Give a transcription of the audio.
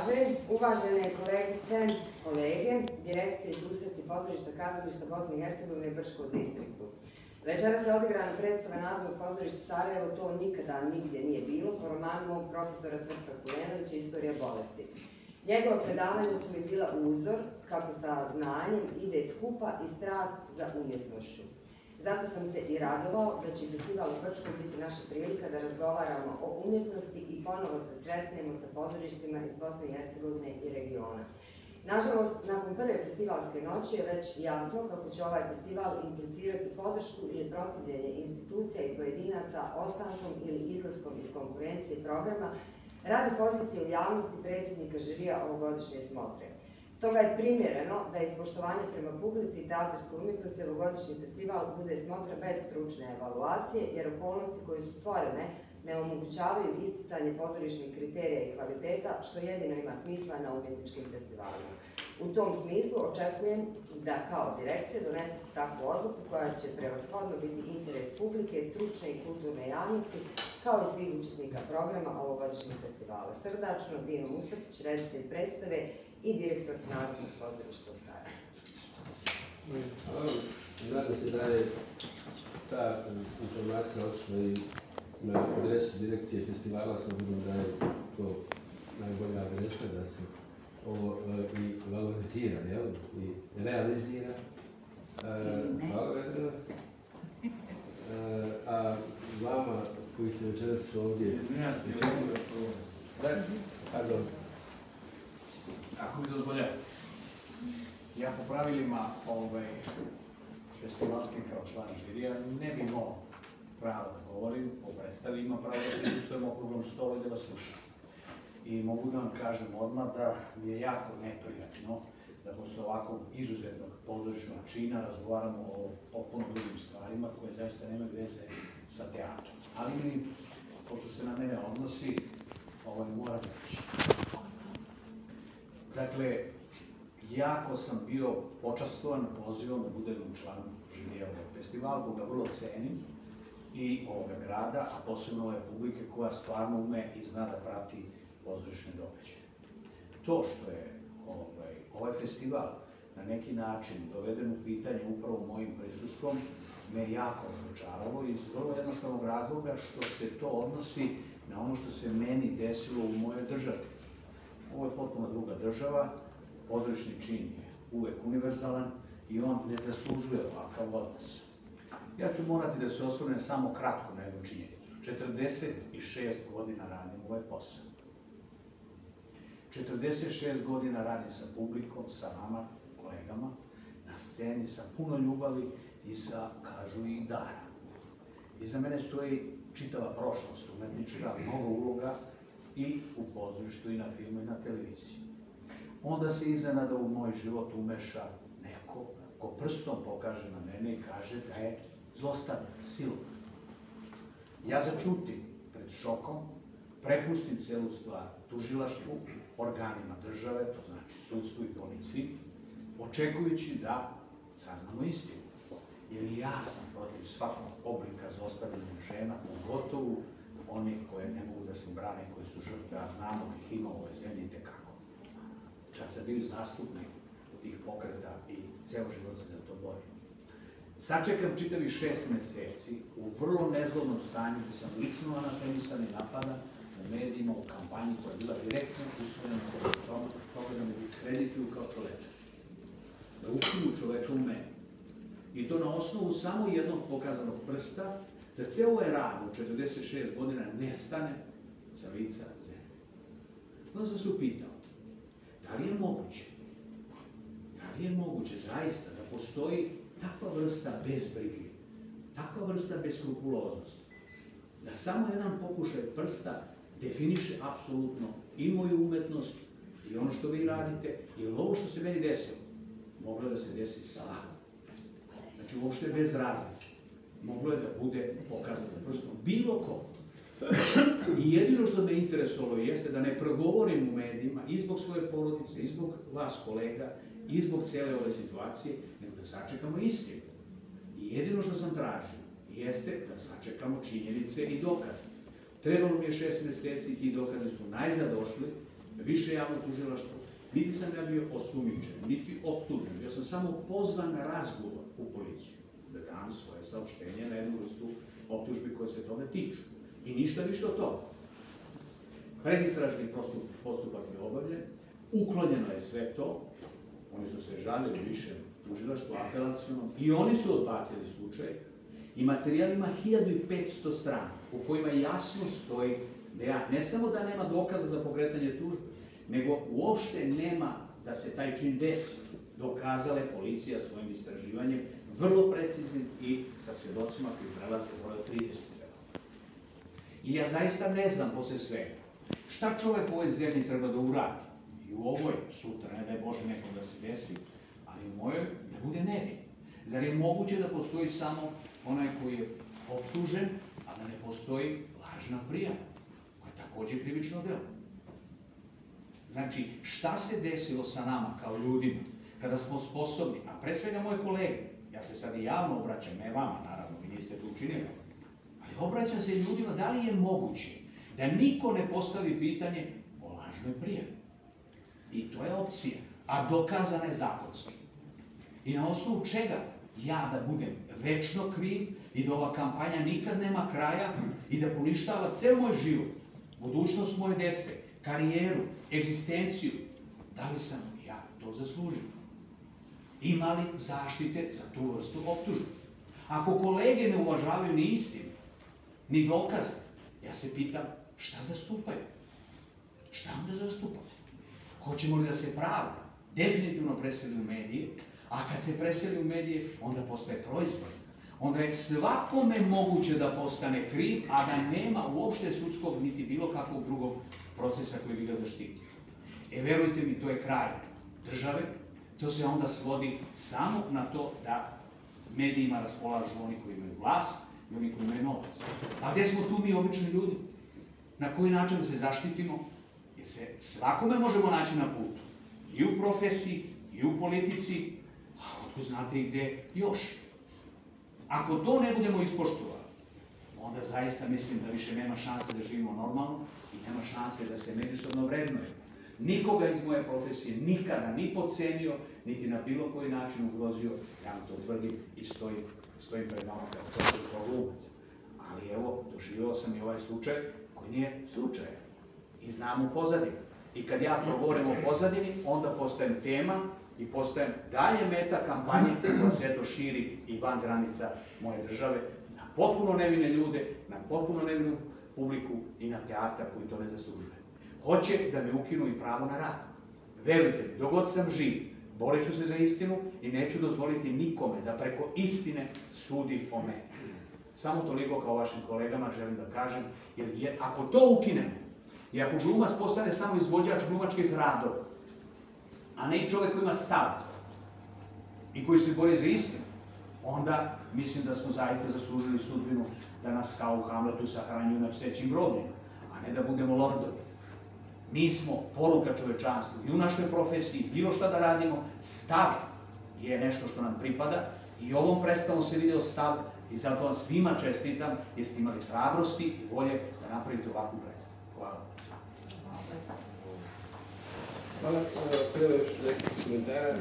kaže, uvažene kolegice, kolege, direkcije i susreti pozorišta kazališta Bosne i Hercegovine i Brškog distriktu. Večera se odigrana predstava Narodnog pozorišta Sarajevo, to nikada nigdje nije bilo, po romanu mog profesora Tvrtka Kulenovića Istorija bolesti. Njegova predavanja su mi bila uzor kako sa znanjem ide skupa i strast za umjetnošću. Zato sam se i radovao da će festival u Brčkom biti naša prilika da razgovaramo o umjetnosti i ponovo se sretnemo sa pozorištima iz Bosne i Hercegovine i regiona. Nažalost, nakon prve festivalske noći je već jasno kako će ovaj festival implicirati podršku ili protivljenje institucija i pojedinaca ostankom ili izlaskom iz konkurencije programa radi pozicije u javnosti predsjednika žirija ovogodišnje smotre. Stoga je primjereno da iz poštovanja prema publici i teatarske umjetnosti ovogodišnji festival bude smotra bez stručne evaluacije, jer okolnosti koje su stvorene ne omogućavaju isticanje pozorišnih kriterija i kvaliteta, što jedino ima smisla na umjetničkim festivalima. U tom smislu očekujem da kao direkcija donesete takvu odluku koja će prevashodno biti interes publike, stručne i kulturne javnosti, kao i svih učesnika programa ovogodišnjeg festivala. Srdačno, Dino Mustafić, reditelj predstave i direktor Narodnog pozorišta u Sarajevu. Nadam se da je ta informacija otišla i na adresu direkcije festivala, s obzirom da je to najbolja adresa da se ovo e, i valorizira, jel? I realizira. E, hvala Vedra. E, a vama koji ste večeras ovdje... Ja sam Da, pardon. Ako mi dozvoljate. Ja po pravilima ovaj, festivalskim kao član žirija ne bi imao pravo da govorim o predstavi, imam pravo da prisustujem okruglom stolu i da vas slušam. I mogu da vam kažem odmah da mi je jako neprijatno da posle ovakvog izuzetnog pozorišnog čina razgovaramo o potpuno drugim stvarima koje zaista nemaju veze sa teatrom. Ali mi, pošto se na mene odnosi, ovaj, moram reći. Dakle, jako sam bio počastovan pozivom da budem član žirija ovog festivala, koga vrlo cenim i ovoga grada, a posebno ove publike koja stvarno ume i zna da prati pozorišne događaje. To što je ovaj, ovaj festival na neki način doveden u pitanje upravo mojim prisustvom, me jako razočaralo iz vrlo jednostavnog razloga što se to odnosi na ono što se meni desilo u mojoj državi. Ovo je potpuno druga država, pozorišni čin je uvek univerzalan i on ne zaslužuje ovakav odnos. Ja ću morati da se osvrnem samo kratko na jednu činjenicu. 46 godina radim ovaj posao. 46 godina radim sa publikom, sa vama, kolegama, na sceni, sa puno ljubavi i sa, kažu, i dara. Iza mene stoji čitava prošlost umetnička, mnogo uloga i u pozorištu, i na filmu, i na televiziji. Onda se iznenada u moj život umeša neko ko prstom pokaže na mene i kaže da je zlostavljan, silovan. Ja začutim pred šokom, prepustim celu stvar tužilaštvu, organima države, to znači sudstvu i policiji, očekujući da saznamo istinu. Jer ja sam protiv svakog oblika zlostavljanja žena, pogotovo onih koje ne mogu da se brane, koje su žrtve, a znamo ih ima u ovoj zemlji tekako. Čak sam bio zastupnik tih pokreta i ceo život se za to borim. Sačekam čitavi šest meseci u vrlo nezgodnom stanju gde sam lično anatemisan i napadan u medijima, u kampanji koja je bila direktno usvojena protiv toga, toga da me diskredituju kao čoveka. Da ukinu čoveka u mene. I to na osnovu samo jednog pokazanog prsta, da ceo ovaj rad u 46 godina nestane sa lica zemlje. Onda sam se upitao, da li je moguće, da li je moguće zaista da postoji takva vrsta bezbrige, takva vrsta beskrupuloznosti, da samo jedan pokušaj prsta definiše apsolutno i moju umetnost i ono što vi radite, jer ovo što se meni desilo, moglo da se desi svako. Znači, uopšte bez razlike. Moglo je da bude pokazano prstom bilo ko. I jedino što me interesovalo jeste da ne progovorim u medijima i zbog svoje porodice, i zbog vas kolega, i zbog cijele ove situacije, nego da sačekamo istinu. I jedino što sam tražio jeste da sačekamo činjenice i dokaze. Trebalo mi je šest meseci, ti dokazi su najzad došli, više javno tužilaštvo, niti sam ja bio osumnjičen, niti optužen, bio sam samo pozvan na razgovor u policiju, da dam svoje saopštenje na jednu vrstu optužbi koje se toga tiču. I ništa više od toga. Predistražni postup, postupak je obavljen, uklonjeno je sve to, oni su se žalili više tužilaštvu apelacionom i oni su odbacili slučaj i materijal ima 1500 strana u kojima jasno stoji da ja ne samo da nema dokaza za pokretanje tužbe, nego uopšte nema da se taj čin desi. Dokazala je policija svojim istraživanjem vrlo preciznim i sa svjedocima koji prelaze broj od 30 svedoka. I ja zaista ne znam posle svega šta čovek u ovoj zemlji treba da uradi. I u ovoj, sutra, ne daj Bože nekom da se desi, ali u mojoj da bude nevin. Zar je moguće da postoji samo onaj koji je optužen, a da ne postoji lažna prijava, koja je takođe krivično delo? Znači, šta se desilo sa nama kao ljudima, kada smo sposobni, a pre svega moje kolege, ja se sad i javno obraćam, ne vama naravno, vi niste to učinili, ali obraćam se ljudima da li je moguće da niko ne postavi pitanje o lažnoj prijavi. I to je opcija, a dokazana je zakonski. I na osnovu čega ja da budem večno kriv i da ova kampanja nikad nema kraja i da poništava ceo moj život, budućnost moje dece, karijeru, egzistenciju, da li sam ja to zaslužio? Ima li zaštite za tu vrstu optužbe? Ako kolege ne uvažavaju ni istinu, ni dokaze, ja se pitam šta zastupaju? Šta onda zastupaju? Hoćemo li da se pravda definitivno preseli u medije, a kad se preseli u medije, onda postaje proizvod. Onda je svakome moguće da postane kriv, a da nema uopšte sudskog niti bilo kakvog drugog procesa koji bi ga zaštitio. E, verujte mi, to je kraj države, to se onda svodi samo na to da medijima raspolažu oni koji imaju vlast i oni koji imaju novac. A gde smo tu mi obični ljudi? Na koji način da se zaštitimo? Jer se svakome možemo naći na putu. I u profesiji, i u politici, a otko znate i gde još. Ako to ne budemo ispoštovali, onda zaista mislim da više nema šanse da živimo normalno i nema šanse da se međusobno vrednuje. Nikoga iz moje profesije nikada ni pocenio, niti na bilo koji način ugrozio, ja vam to tvrdim i stojim, stojim pred vama kao čovjek kao glumac. Ali evo, doživio sam i ovaj slučaj koji nije slučaj. I znam u pozadini. I kad ja progovorim o pozadini, onda postajem tema i postajem dalje meta kampanje koja se eto širi i van granica moje države na potpuno nevine ljude, na potpuno nevinu publiku i na teatar koji to ne zaslužuje. Hoće da me ukinu i pravo na rad. Verujte mi, dogod sam živ, borit ću se za istinu i neću dozvoliti nikome da preko istine sudi o meni. Samo toliko kao vašim kolegama želim da kažem, jer je, ako to ukinemo, i ako glumac postane samo izvođač glumačkih radova, a ne čovek koji ima stav i koji se bori za istinu, onda mislim da smo zaista zaslužili sudbinu da nas kao u Hamletu sahranjuju na psećim grobljima, a ne da budemo lordovi. Mi smo poruka čovečanstvu i u našoj profesiji, bilo šta da radimo, stav je nešto što nam pripada i ovom predstavom se video stav i zato vam svima čestitam jer ste imali hrabrosti i volje da napravite ovakvu predstavu. Hvala. Hvala, prvo još nekih komentara.